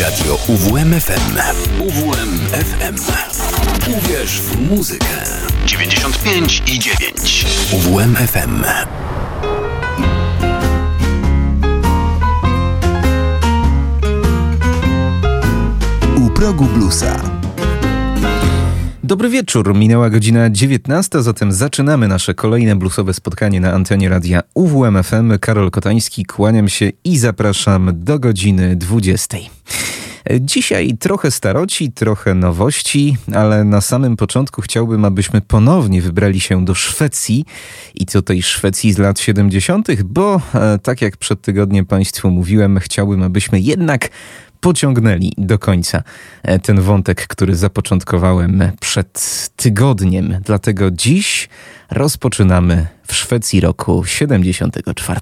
Radio UWMFM. UWMFM. Uwierz w muzykę. 95 i 9. UWMFM. U progu bluesa. Dobry wieczór, minęła godzina 19, zatem zaczynamy nasze kolejne bluesowe spotkanie na antenie radia UWMFM. Karol Kotański, kłaniam się i zapraszam do godziny 20. Dzisiaj trochę staroci, trochę nowości, ale na samym początku chciałbym, abyśmy ponownie wybrali się do Szwecji i to tej Szwecji z lat 70., bo e, tak jak przed tygodniem Państwu mówiłem, chciałbym, abyśmy jednak pociągnęli do końca e, ten wątek, który zapoczątkowałem przed tygodniem. Dlatego dziś rozpoczynamy w Szwecji roku 74.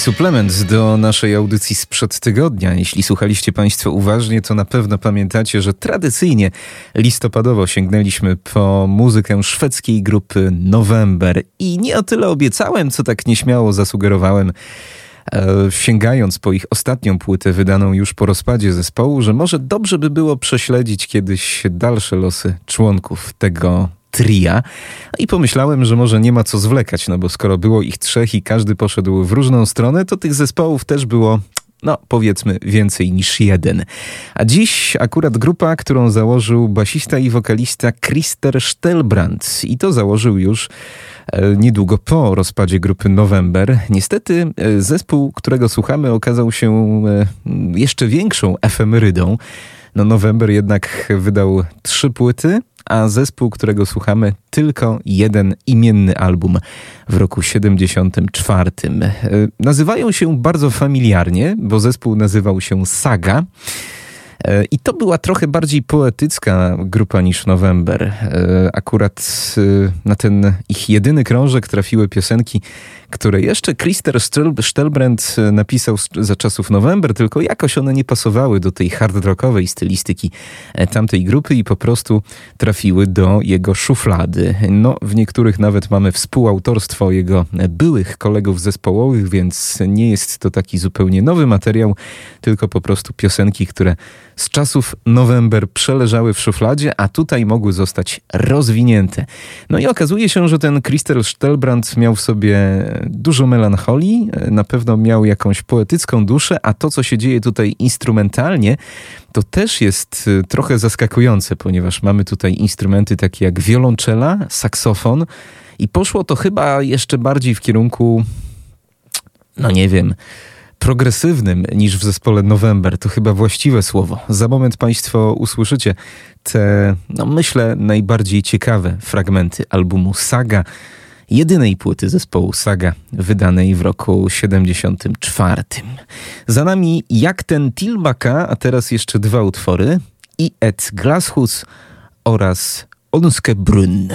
suplement do naszej audycji sprzed tygodnia. Jeśli słuchaliście Państwo uważnie, to na pewno pamiętacie, że tradycyjnie listopadowo sięgnęliśmy po muzykę szwedzkiej grupy November. I nie o tyle obiecałem, co tak nieśmiało zasugerowałem e, sięgając po ich ostatnią płytę wydaną już po rozpadzie zespołu, że może dobrze by było prześledzić kiedyś dalsze losy członków tego tria. I pomyślałem, że może nie ma co zwlekać, no bo skoro było ich trzech i każdy poszedł w różną stronę, to tych zespołów też było no powiedzmy więcej niż jeden. A dziś akurat grupa, którą założył basista i wokalista Christer Stelbrand i to założył już e, niedługo po rozpadzie grupy November. Niestety e, zespół, którego słuchamy okazał się e, jeszcze większą efemerydą. No November jednak wydał trzy płyty, a zespół, którego słuchamy, tylko jeden imienny album w roku 74. E, nazywają się bardzo familiarnie, bo zespół nazywał się Saga. E, I to była trochę bardziej poetycka grupa niż November. E, akurat na ten ich jedyny krążek trafiły piosenki które jeszcze Christer Stelbrand e, napisał za czasów November, tylko jakoś one nie pasowały do tej hard rockowej stylistyki e, tamtej grupy i po prostu trafiły do jego szuflady. No, w niektórych nawet mamy współautorstwo jego byłych kolegów zespołowych, więc nie jest to taki zupełnie nowy materiał, tylko po prostu piosenki, które z czasów November przeleżały w szufladzie, a tutaj mogły zostać rozwinięte. No i okazuje się, że ten Christer Stelbrand miał w sobie dużo melancholii, na pewno miał jakąś poetycką duszę, a to, co się dzieje tutaj instrumentalnie, to też jest y, trochę zaskakujące, ponieważ mamy tutaj instrumenty takie jak wiolonczela, saksofon i poszło to chyba jeszcze bardziej w kierunku, no nie wiem, progresywnym niż w zespole November. To chyba właściwe słowo. Za moment Państwo usłyszycie te, no myślę, najbardziej ciekawe fragmenty albumu Saga jedynej płyty zespołu Saga, wydanej w roku 74. Za nami Jak ten Tilbaka, a teraz jeszcze dwa utwory i Et Glashus oraz Onske Brunn.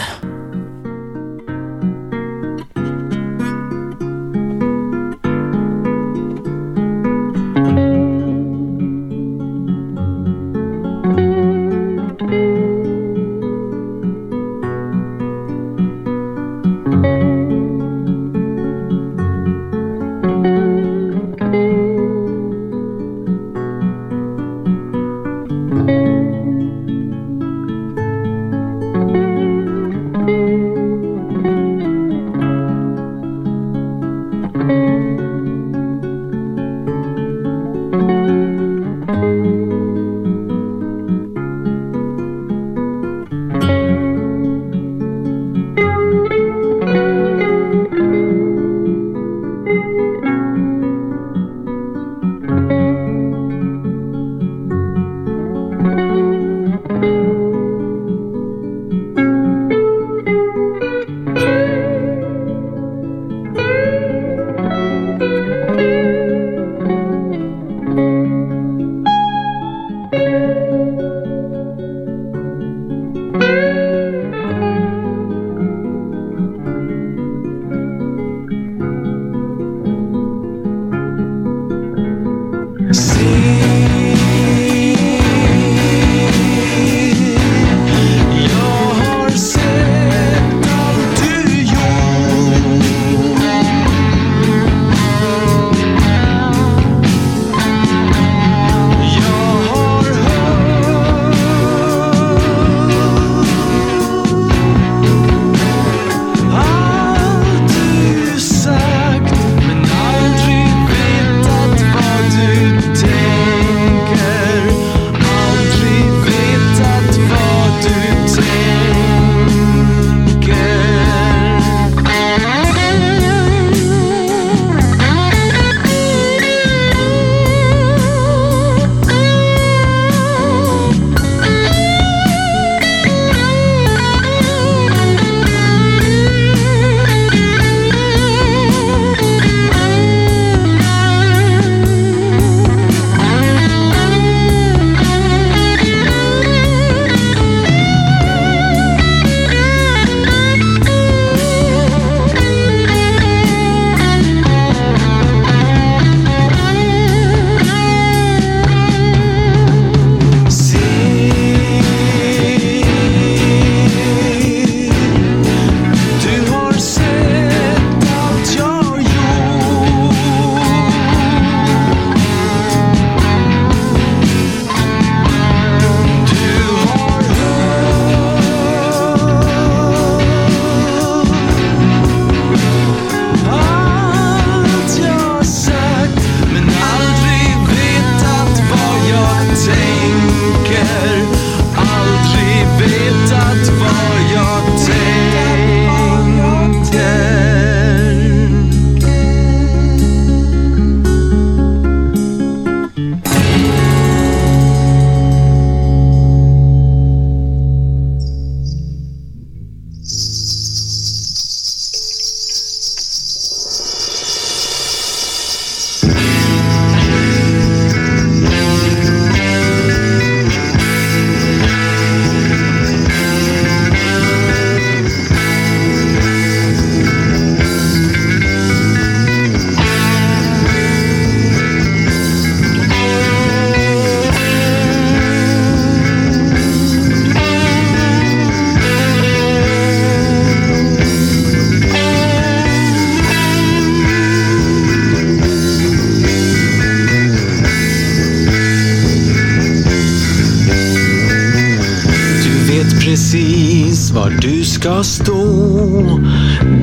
ska stå.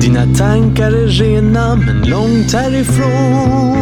Dina tankar är rena men långt härifrån.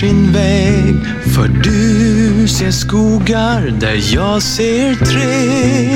sin väg. För du ser skogar där jag ser träd.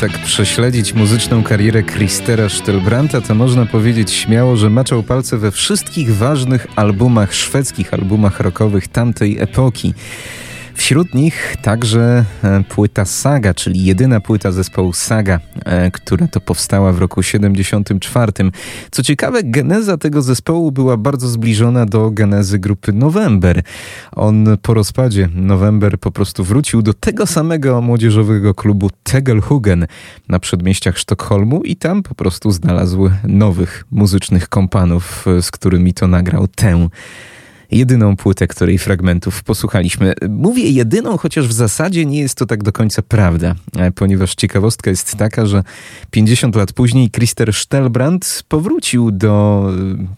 Tak prześledzić muzyczną karierę Christera Stelbranta, to można powiedzieć śmiało, że maczał palce we wszystkich ważnych albumach, szwedzkich albumach rockowych tamtej epoki. Wśród nich także e, płyta Saga, czyli jedyna płyta zespołu Saga, która to powstała w roku 74. Co ciekawe, geneza tego zespołu była bardzo zbliżona do genezy grupy November. On po rozpadzie November po prostu wrócił do tego samego młodzieżowego klubu Tegelhugen na przedmieściach Sztokholmu i tam po prostu znalazł nowych muzycznych kompanów, e, z którymi to nagrał tę jedyną płytę, której fragmentów posłuchaliśmy. Mówię jedyną, chociaż w zasadzie nie jest to tak do końca prawda, e, ponieważ ciekawostka jest taka, że 50 lat później Christer Stelbrand powrócił do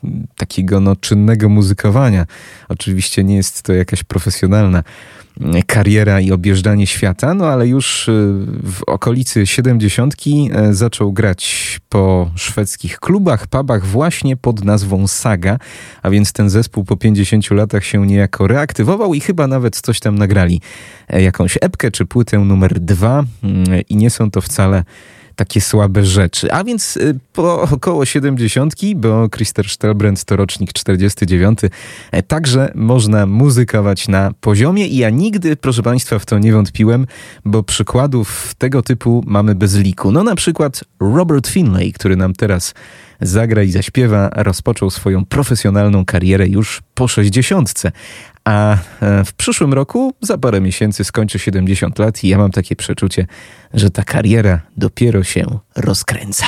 e, takiego no, czynnego muzykowania. Oczywiście nie jest to jakaś profesjonalna kariera i objeżdżanie świata, no ale już y, w okolicy siedemdziesiątki e, zaczął grać po szwedzkich klubach, pubach właśnie pod nazwą Saga, a więc ten zespół po 50 latach się niejako reaktywował i chyba nawet coś tam nagrali. E, jakąś epkę czy płytę numer dwa mm, i nie są to wcale takie słabe rzeczy. A więc y, po około 70, bo Christer Stelbrand to rocznik 49, e, także można muzykować na poziomie i ja nigdy, proszę Państwa, w to nie wątpiłem, bo przykładów tego typu mamy bez liku. No na przykład Robert Finlay, który nam teraz zagra i zaśpiewa, rozpoczął swoją profesjonalną karierę już po 60. A e, w przyszłym roku, za parę miesięcy, skończy 70 lat i ja mam takie przeczucie, że ta kariera dopiero się rozkręca.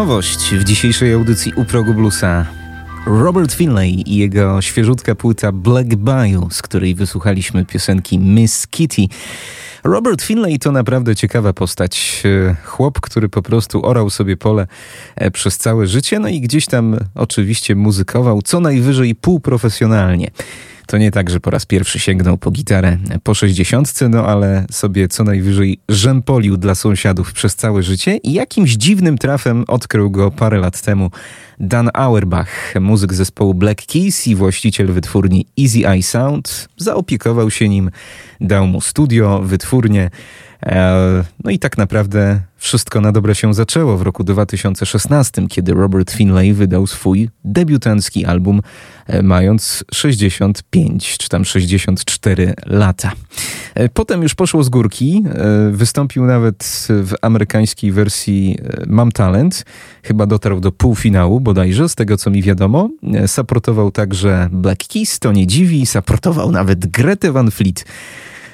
Nowość w dzisiejszej audycji u progu bluesa. Robert Finlay i jego świeżutka płyta Black Bayou, z której wysłuchaliśmy piosenki Miss Kitty. Robert Finlay to naprawdę ciekawa postać. E, chłop, który po prostu orał sobie pole e, przez całe życie, no i gdzieś tam oczywiście muzykował, co najwyżej półprofesjonalnie. To nie tak, że po raz pierwszy sięgnął po gitarę po sześćdziesiątce, no ale sobie co najwyżej rzępolił dla sąsiadów przez całe życie i jakimś dziwnym trafem odkrył go parę lat temu Dan Auerbach, muzyk zespołu Black Keys i właściciel wytwórni Easy Eye Sound. Zaopiekował się nim, dał mu studio, wytwórnię, E, no i tak naprawdę wszystko na dobre się zaczęło w roku 2016, kiedy Robert Finlay wydał swój debiutancki album, e, mając 65 czy tam 64 lata. E, potem już poszło z górki, wystąpił nawet w amerykańskiej wersji Mam Talent, chyba dotarł do półfinału bodajże, z tego co mi wiadomo. Saportował także Black Keys, to nie dziwi, saportował nawet Grete Van Fleet.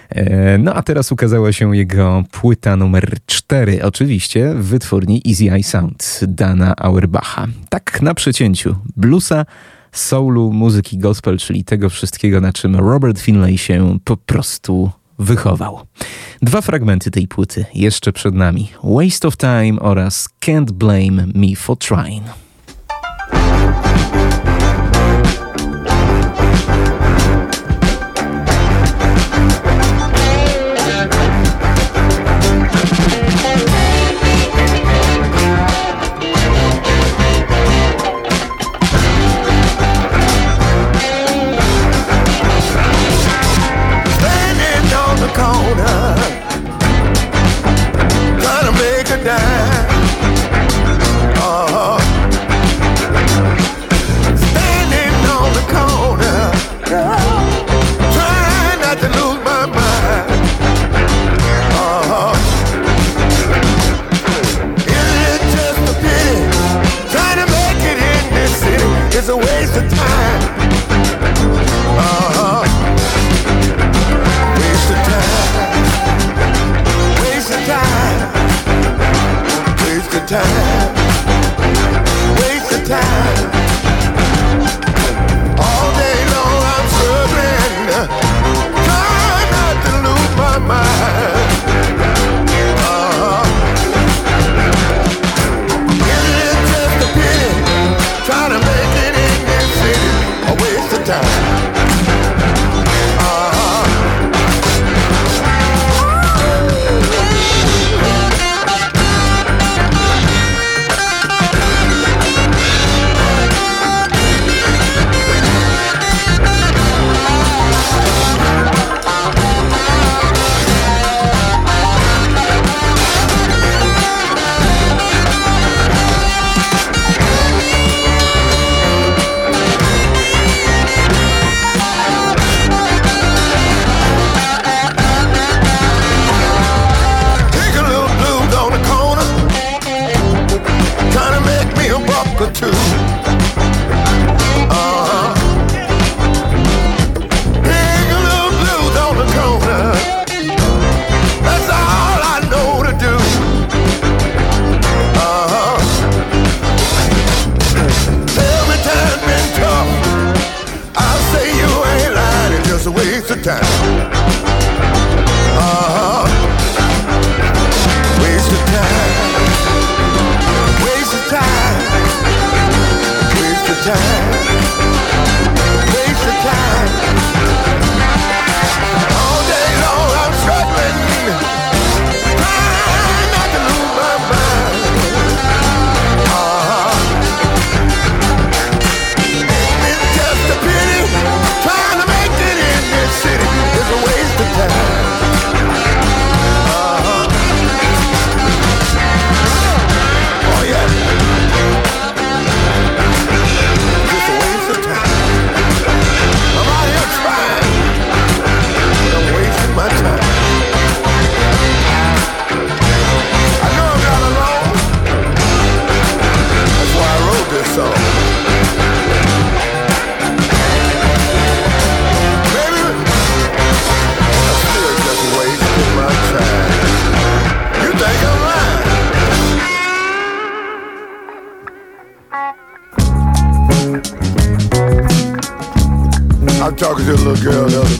E, no a teraz ukazała się jego płyta numer 4, oczywiście w wytwórni Easy Eye Sound Dana Auerbacha. Tak na przecięciu bluesa, soulu, muzyki gospel, czyli tego wszystkiego, na czym Robert Finlay się po prostu wychował. Dwa fragmenty tej płyty jeszcze przed nami: Waste of Time oraz Can't Blame Me for Trying. time. Waste of time.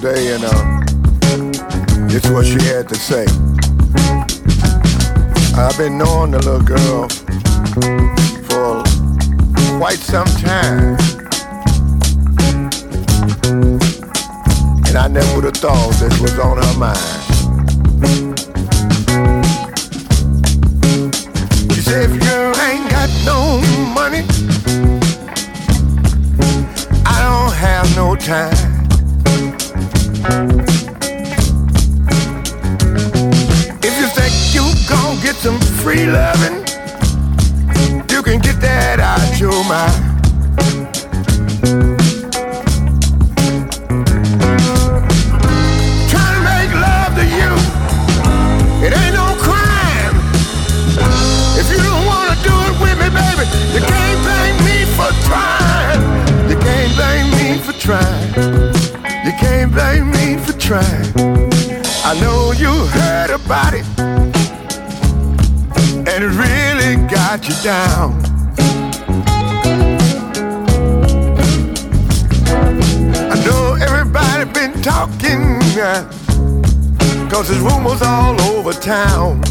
And uh, is what she had to say. I've been knowing the little girl for quite some time. And I never would have thought this was on her mind. Town.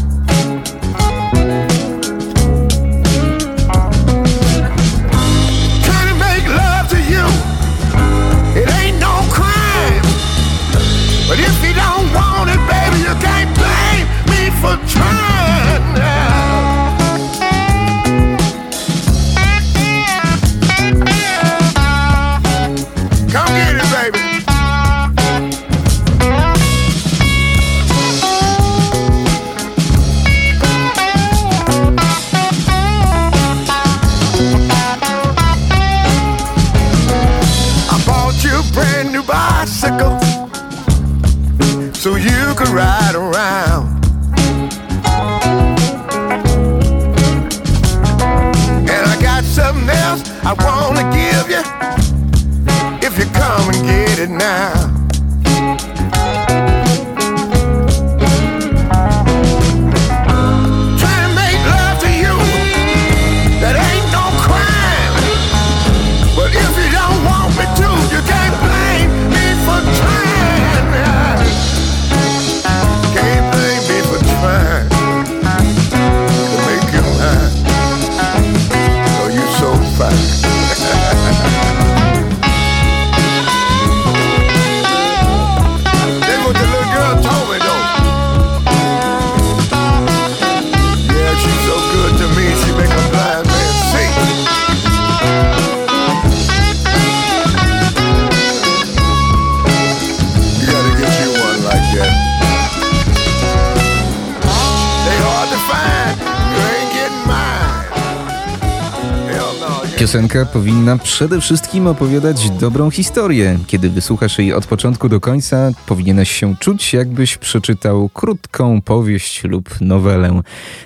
Piosenka powinna przede wszystkim opowiadać dobrą historię. Kiedy wysłuchasz jej od początku do końca, powinieneś się czuć, jakbyś przeczytał krótką powieść lub nowelę.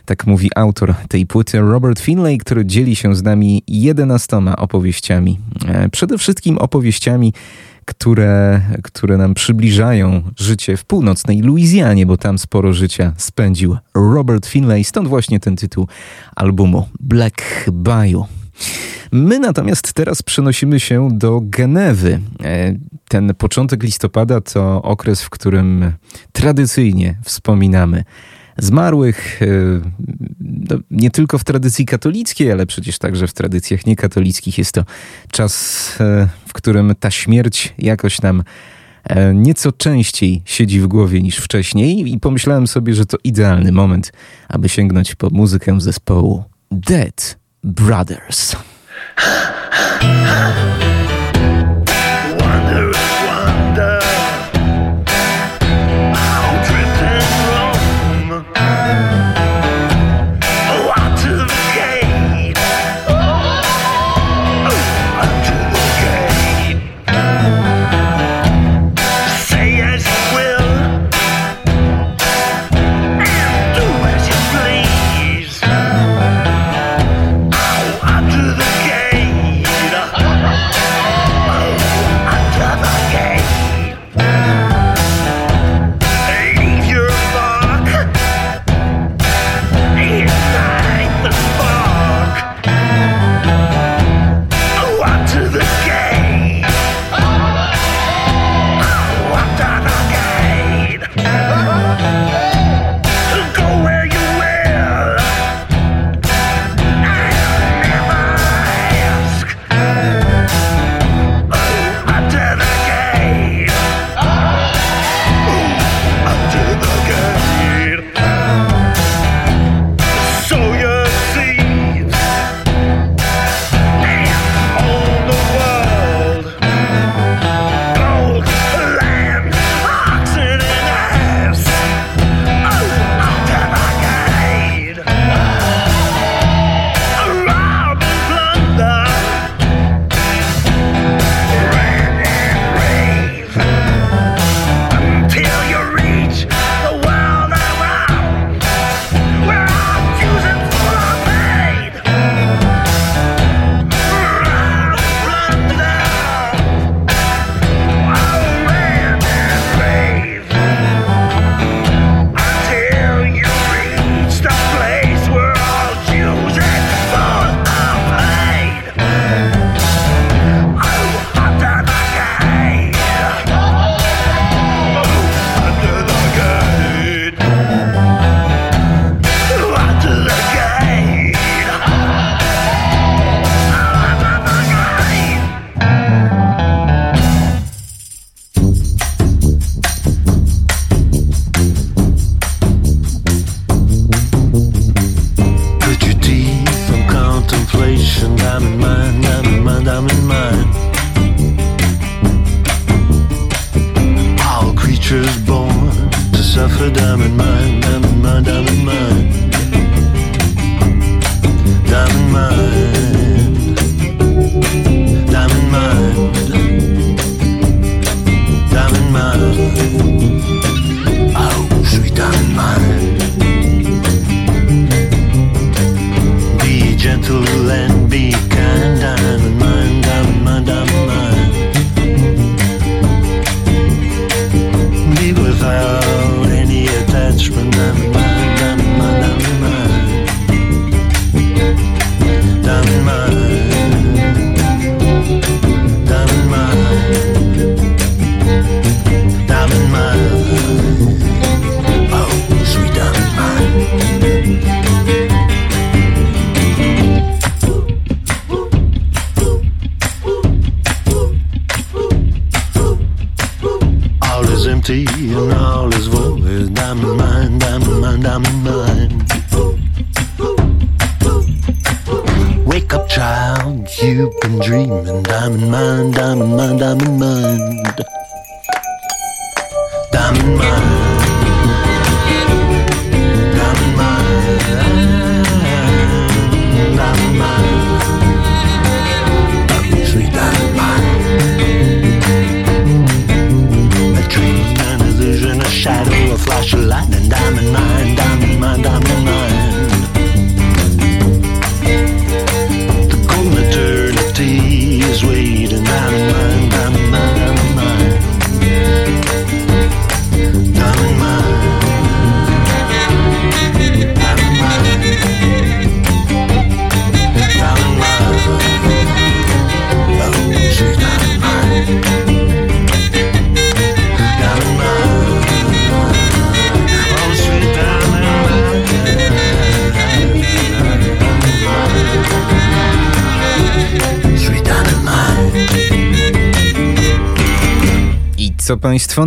Tak mówi autor tej płyty, Robert Finlay, który dzieli się z nami jedenastoma opowieściami. E, przede wszystkim opowieściami, które, które nam przybliżają życie w północnej Luizjanie, bo tam sporo życia spędził Robert Finlay. Stąd właśnie ten tytuł albumu Black Bayou. My natomiast teraz przenosimy się do Genewy. E, ten początek listopada to okres, w którym tradycyjnie wspominamy zmarłych, e, no, nie tylko w tradycji katolickiej, ale przecież także w tradycjach niekatolickich. Jest to czas, e, w którym ta śmierć jakoś nam nieco częściej siedzi w głowie niż wcześniej i pomyślałem sobie, że to idealny moment, aby sięgnąć po muzykę zespołu Dead Brothers. wonder, wonder.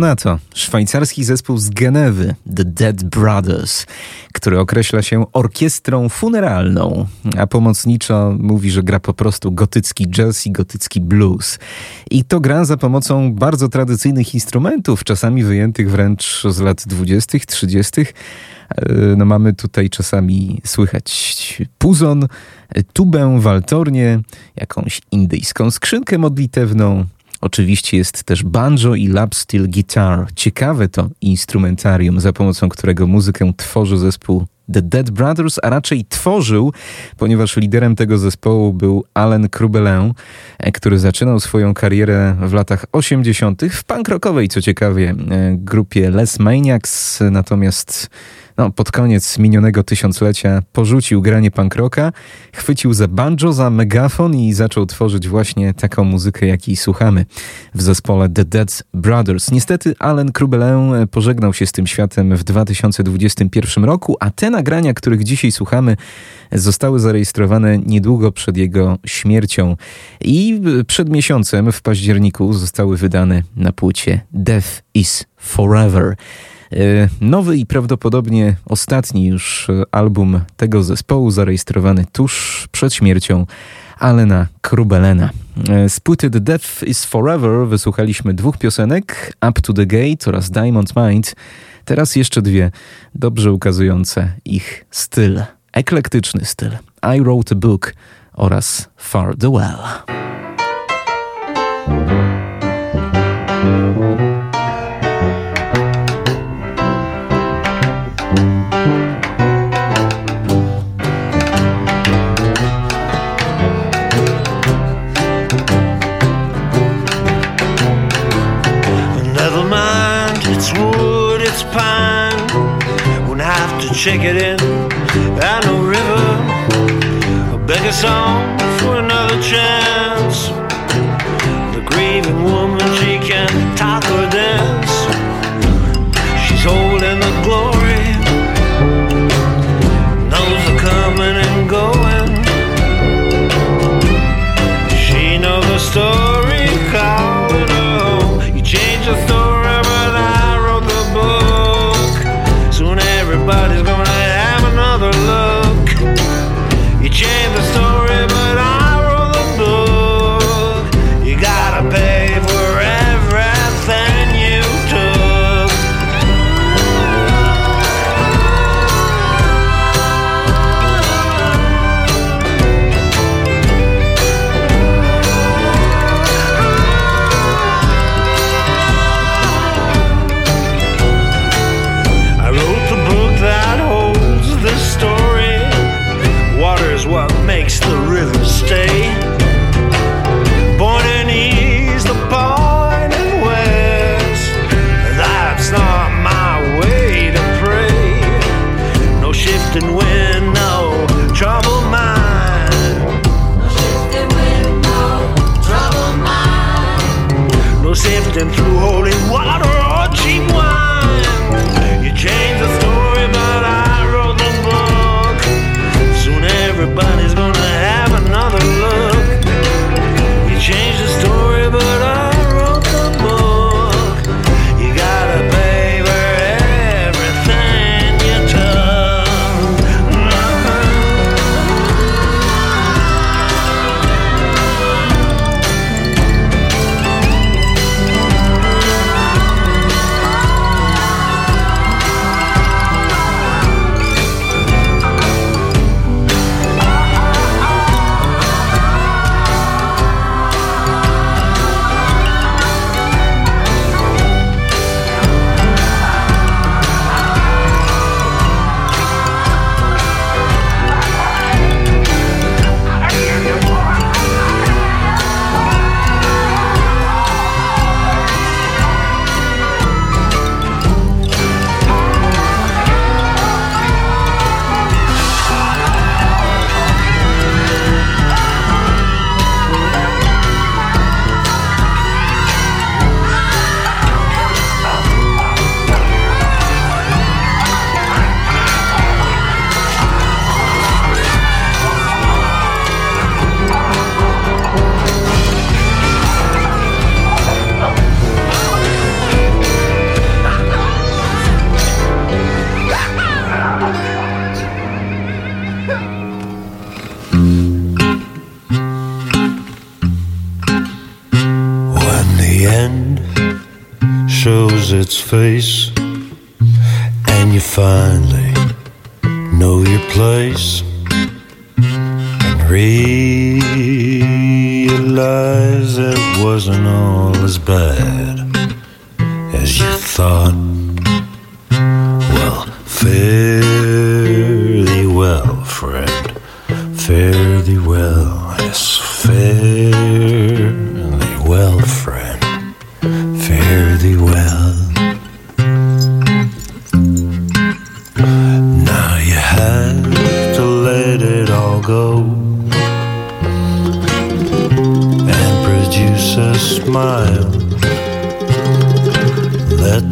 Państwo na to? Szwajcarski zespół z Genewy, The Dead Brothers, który określa się orkiestrą funeralną, a pomocniczo mówi, że gra po prostu gotycki jazz i gotycki blues. I to gra za pomocą bardzo tradycyjnych instrumentów, czasami wyjętych wręcz z lat 20., 30. No mamy tutaj czasami słychać puzon, tubę, waltornię, jakąś indyjską skrzynkę modlitewną, Oczywiście jest też banjo i lap steel guitar. Ciekawe to instrumentarium, za pomocą którego muzykę tworzy zespół The Dead Brothers, a raczej tworzył, ponieważ liderem tego zespołu był Alan Krubelin, który zaczynał swoją karierę w latach 80. w punk rockowej, co ciekawie, grupie Les Maniacs, natomiast no, pod koniec minionego tysiąclecia porzucił granie punk rocka, chwycił za banjo, za megafon i zaczął tworzyć właśnie taką muzykę, jakiej słuchamy w zespole The Dead Brothers. Niestety Alan Krubelin pożegnał się z tym światem w 2021 roku, a te nagrania, których dzisiaj słuchamy, zostały zarejestrowane niedługo przed jego śmiercią i przed miesiącem, w październiku, zostały wydane na płycie Death is Forever. Nowy i prawdopodobnie ostatni już album tego zespołu, zarejestrowany tuż przed śmiercią Alena Krubelena. Z płyty The Death is Forever wysłuchaliśmy dwóch piosenek, Up to the Gate oraz Diamond Mind. Teraz jeszcze dwie, dobrze ukazujące ich styl, eklektyczny styl. I Wrote a Book oraz Far the Well. Check it in at no river. A beg a song for another chance. The grieving woman, she can talk or dance.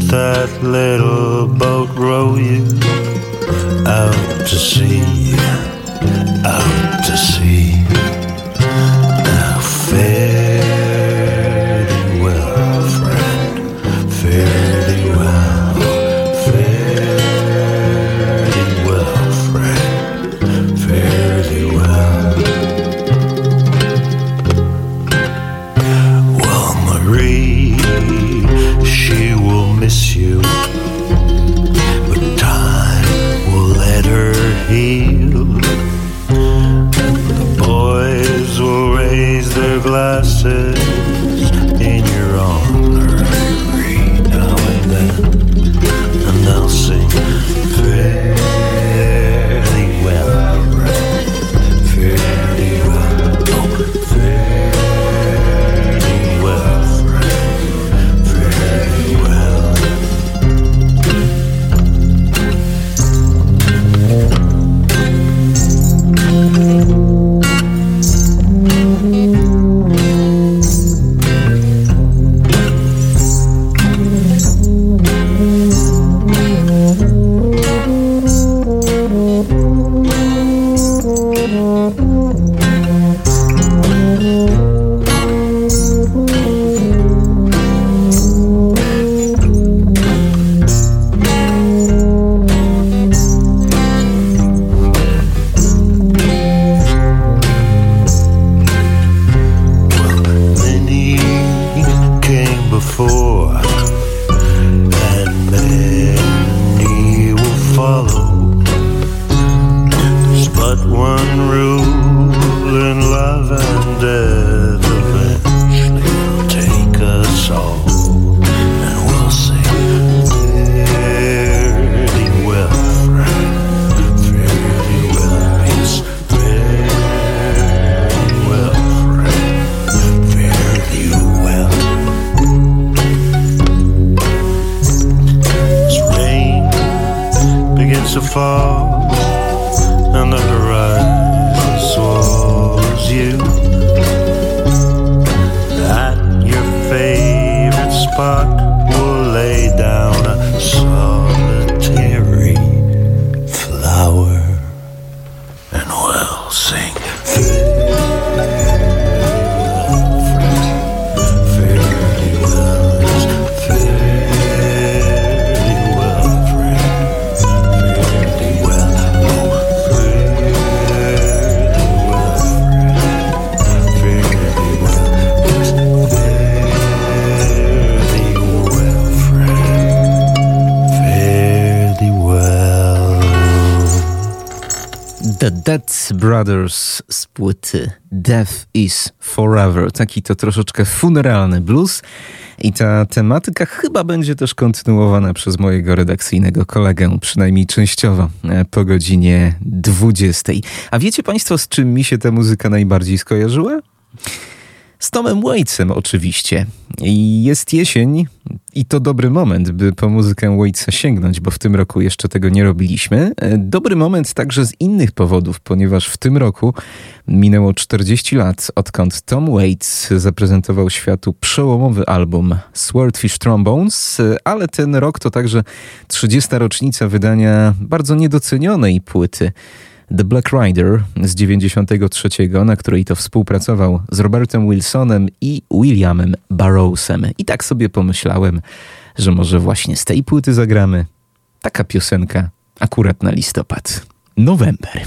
That little boat row you out to sea, out to sea. Brothers z płyty Death is Forever. Taki to troszeczkę funeralny blues. I ta tematyka chyba będzie też kontynuowana przez mojego redakcyjnego kolegę, przynajmniej częściowo, e, po godzinie 20. A wiecie Państwo, z czym mi się ta muzyka najbardziej skojarzyła? Z Tomem Waitsem oczywiście. Jest jesień i to dobry moment, by po muzykę Waitsa sięgnąć, bo w tym roku jeszcze tego nie robiliśmy. E, Dobry moment także z innych powodów, ponieważ w tym roku minęło 40 lat, odkąd Tom Waits zaprezentował światu przełomowy album Swordfish Trombones, e, ale ten rok to także 30. rocznica wydania bardzo niedocenionej płyty The Black Rider z 93, na której to współpracował z Robertem Wilsonem i Williamem Barrowsem. I tak sobie pomyślałem, że może właśnie z tej płyty zagramy. Taka piosenka akurat na listopad. November.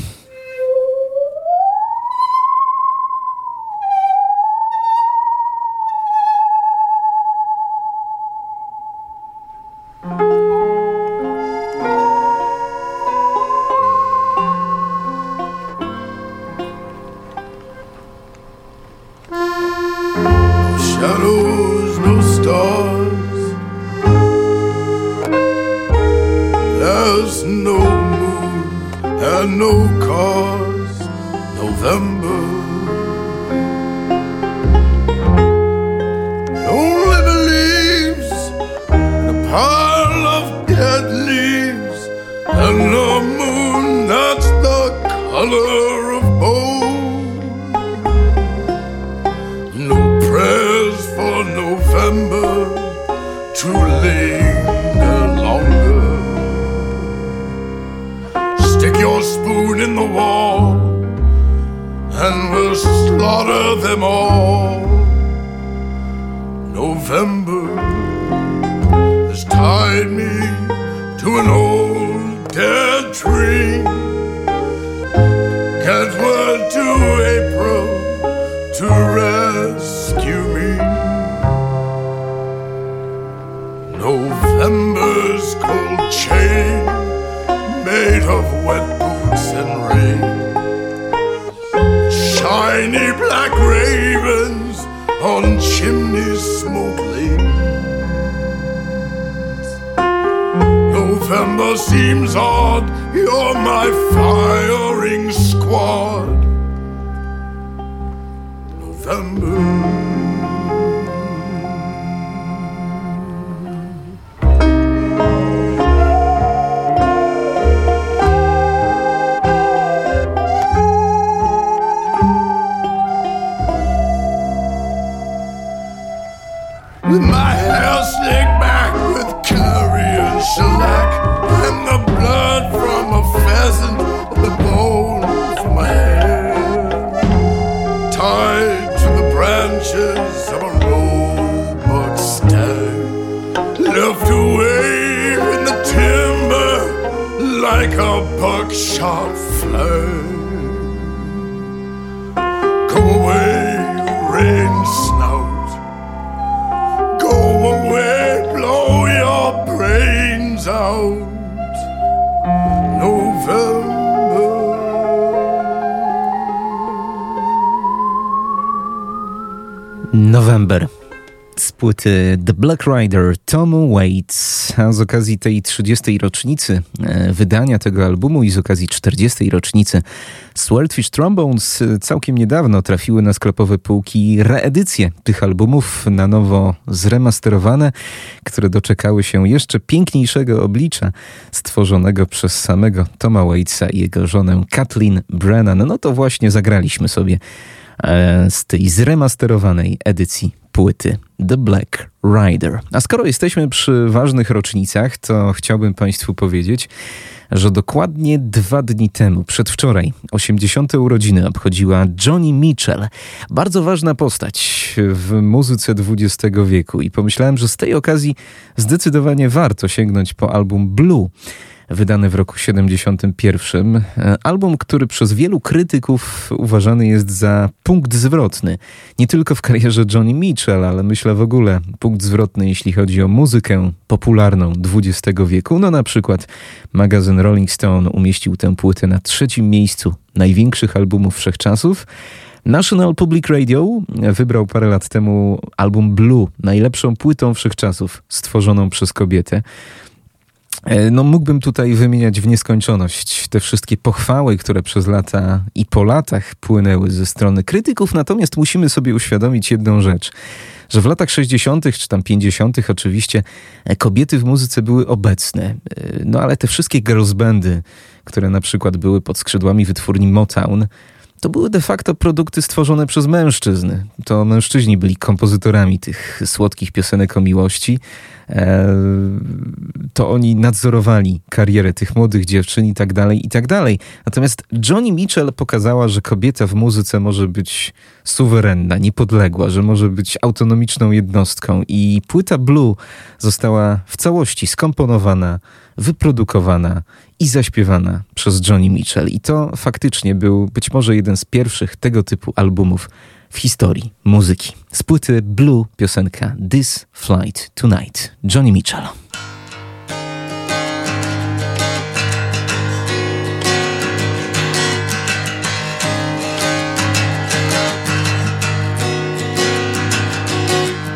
My firing squad. November. The Black Rider Tom Waits, a z okazji tej 30. rocznicy e, wydania tego albumu i z okazji 40. rocznicy Swordfish Trombones e, całkiem niedawno trafiły na sklepowe półki reedycje tych albumów na nowo zremasterowane, które doczekały się jeszcze piękniejszego oblicza stworzonego przez samego Toma Waitsa i jego żonę Kathleen Brennan. No to właśnie zagraliśmy sobie e, z tej zremasterowanej edycji płyty The Black Rider. A skoro jesteśmy przy ważnych rocznicach, to chciałbym Państwu powiedzieć, że dokładnie dwa dni temu, przedwczoraj, 80. urodziny obchodziła Johnny Mitchell. Bardzo ważna postać w muzyce XX wieku i pomyślałem, że z tej okazji zdecydowanie warto sięgnąć po album Blue wydany w roku 71. Album, który przez wielu krytyków uważany jest za punkt zwrotny. Nie tylko w karierze Johnny Mitchell, ale myślę w ogóle punkt zwrotny, jeśli chodzi o muzykę popularną XX wieku. No na przykład magazyn Rolling Stone umieścił tę płytę na trzecim miejscu największych albumów wszechczasów. National Public Radio wybrał parę lat temu album Blue, najlepszą płytą wszechczasów stworzoną przez kobietę. No, mógłbym tutaj wymieniać w nieskończoność te wszystkie pochwały, które przez lata i po latach płynęły ze strony krytyków, natomiast musimy sobie uświadomić jedną rzecz, że w latach 60. czy tam 50. oczywiście kobiety w muzyce były obecne, no ale te wszystkie girls bandy, które na przykład były pod skrzydłami wytwórni Motown, to były de facto produkty stworzone przez mężczyzn. To mężczyźni byli kompozytorami tych słodkich piosenek o miłości. To oni nadzorowali karierę tych młodych dziewczyn i tak dalej, i tak dalej. Natomiast Johnny Mitchell pokazała, że kobieta w muzyce może być suwerenna, niepodległa, że może być autonomiczną jednostką i płyta Blue została w całości skomponowana, wyprodukowana i zaśpiewana przez Johnny Mitchell. I to faktycznie był być może jeden z pierwszych tego typu albumów w historii muzyki. Z płyty Blue piosenka This Flight Tonight Johnny Mitchell.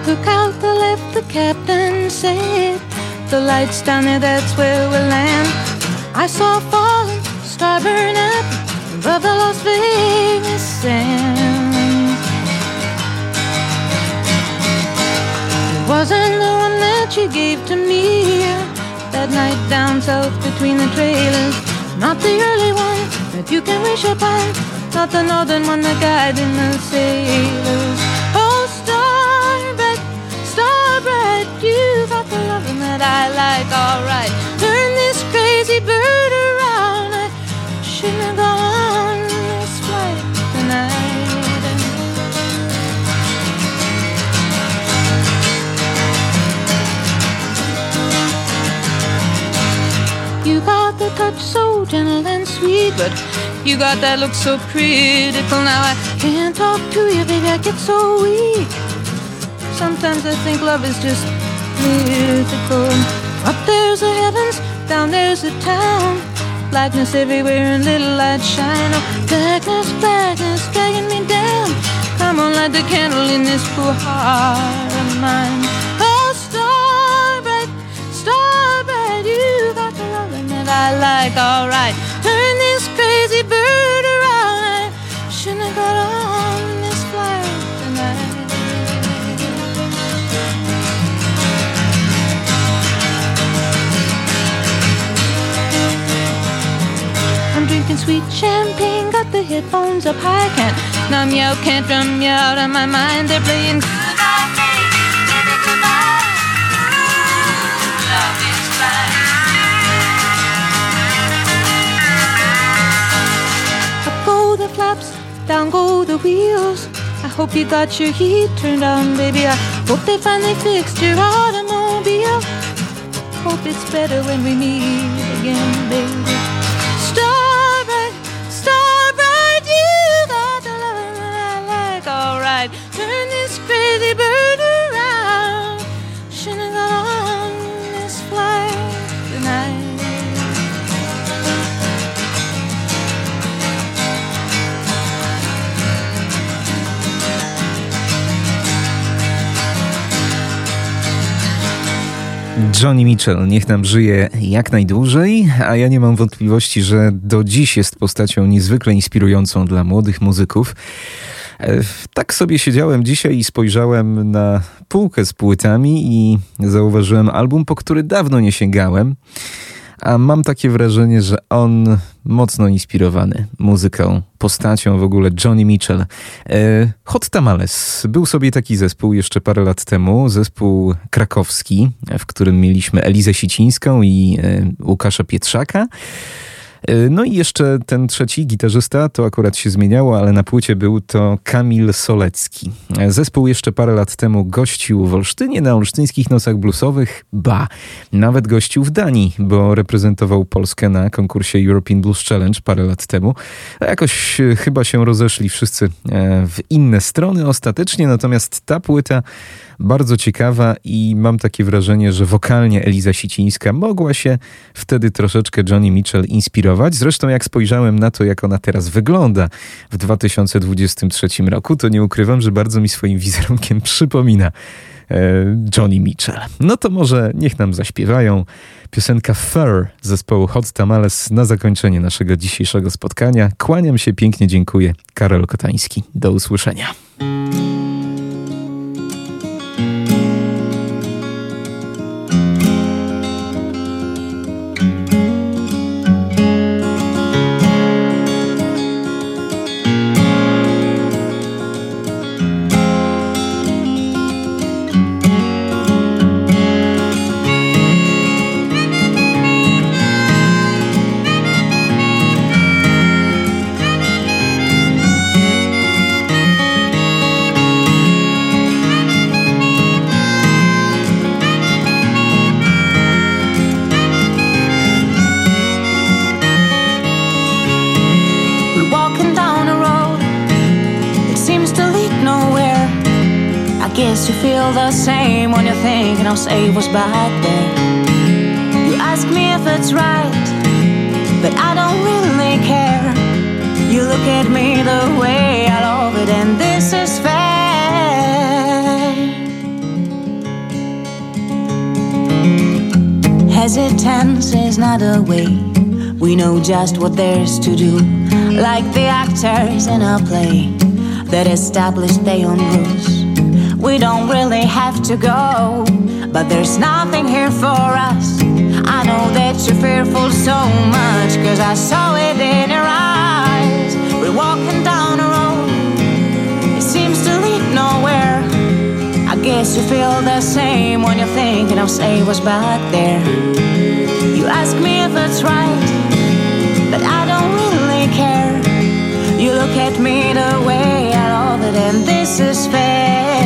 Look out the left, the captain said. The lights down there, that's where we'll land. I saw falling, star burn up above the Las Vegas sand. wasn't the one that you gave to me. That night down south between the trailers. Not the early one that you can wish upon. Not the northern one that guided the sailors. Oh, star bright, star bright You got the loving that I like, alright touch so gentle and sweet, but you got that look so critical. Now I can't talk to you, baby, I get so weak. Sometimes I think love is just mythical. Up there's the heavens, down there's the town. Blackness everywhere and little light shine. Oh, darkness, blackness dragging me down. Come on, light the candle in this poor heart of mine. I like. All right, turn this crazy bird around. Shouldn't have got on this flight tonight. I'm drinking sweet champagne, got the headphones up high, can't numb you can't drum you out of my mind. They're playing the flaps, down go the wheels. I hope you got your heat turned on, baby. I hope they finally fixed your automobile. Hope it's better when we meet again, baby. Starbright, starbright, you got the love I like. All right, turn this crazy Johnny Mitchell, niech nam żyje jak najdłużej, a ja nie mam wątpliwości, że do dziś jest postacią niezwykle inspirującą dla młodych muzyków. E, Tak sobie siedziałem dzisiaj i spojrzałem na półkę z płytami i zauważyłem album, po który dawno nie sięgałem. A mam takie wrażenie, że on mocno inspirowany muzyką, postacią w ogóle Johnny Mitchell. E, Hot Tamales. Był sobie taki zespół jeszcze parę lat temu, zespół krakowski, w którym mieliśmy Elizę Sicińską i e, Łukasza Pietrzaka. E, No i jeszcze ten trzeci gitarzysta, to akurat się zmieniało, ale na płycie był to Kamil Solecki. E, Zespół jeszcze parę lat temu gościł w Olsztynie na olsztyńskich nosach bluesowych, ba, nawet gościł w Danii, bo reprezentował Polskę na konkursie European Blues Challenge parę lat temu. Jakoś e, chyba się rozeszli wszyscy w inne strony ostatecznie, natomiast ta płyta bardzo ciekawa i mam takie wrażenie, że wokalnie Eliza Sicińska mogła się wtedy troszeczkę Johnny Mitchell inspirować. Zresztą jak spojrzałem na to, jak ona teraz wygląda w 2023 roku, to nie ukrywam, że bardzo mi swoim wizerunkiem przypomina e, Johnny Mitchell. No to może niech nam zaśpiewają piosenka Fur zespołu Hot Tamales na zakończenie naszego dzisiejszego spotkania. Kłaniam się, pięknie dziękuję. Karol Kotański. Do usłyszenia. Say was back there. You ask me if it's right, but I don't really care. You look at me the way I love it, and this is fair. Hesitance is not a way. We know just what there's to do, like the actors in a play that establish their own rules. We don't really have to go, but there's nothing here for us. I know that you're fearful so much, cause I saw it in your eyes. We're walking down a road, it seems to lead nowhere. I guess you feel the same when you're thinking I'll say what's back there. You ask me if it's right, but I don't really care. You look at me the way I love it, and this is fair.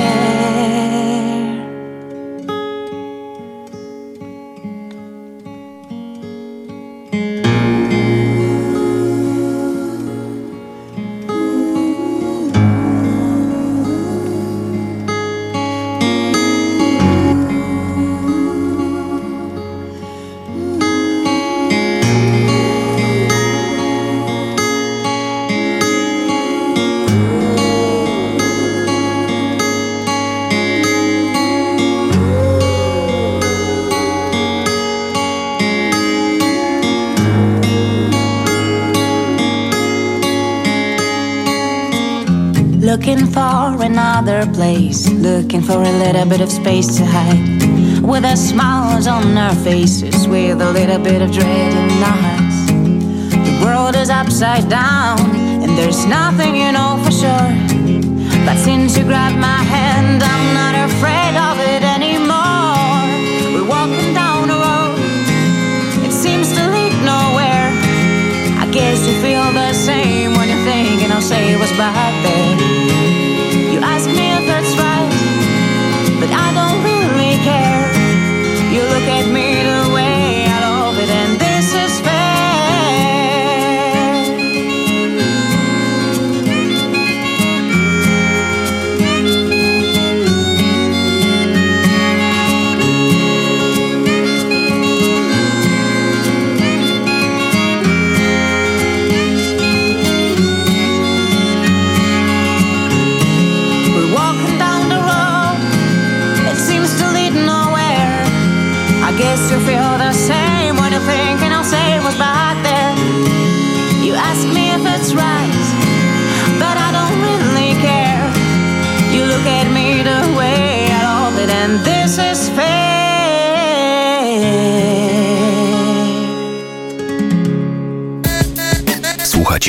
Looking for another place, looking for a little bit of space to hide. With our smiles on our faces, with a little bit of dread in our hearts. The world is upside down, and there's nothing you know for sure. But since you grabbed my hand, I'm not afraid of it anymore. We're walking down a road, it seems to lead nowhere. I guess you feel the same when you're thinking I'll say what's back there.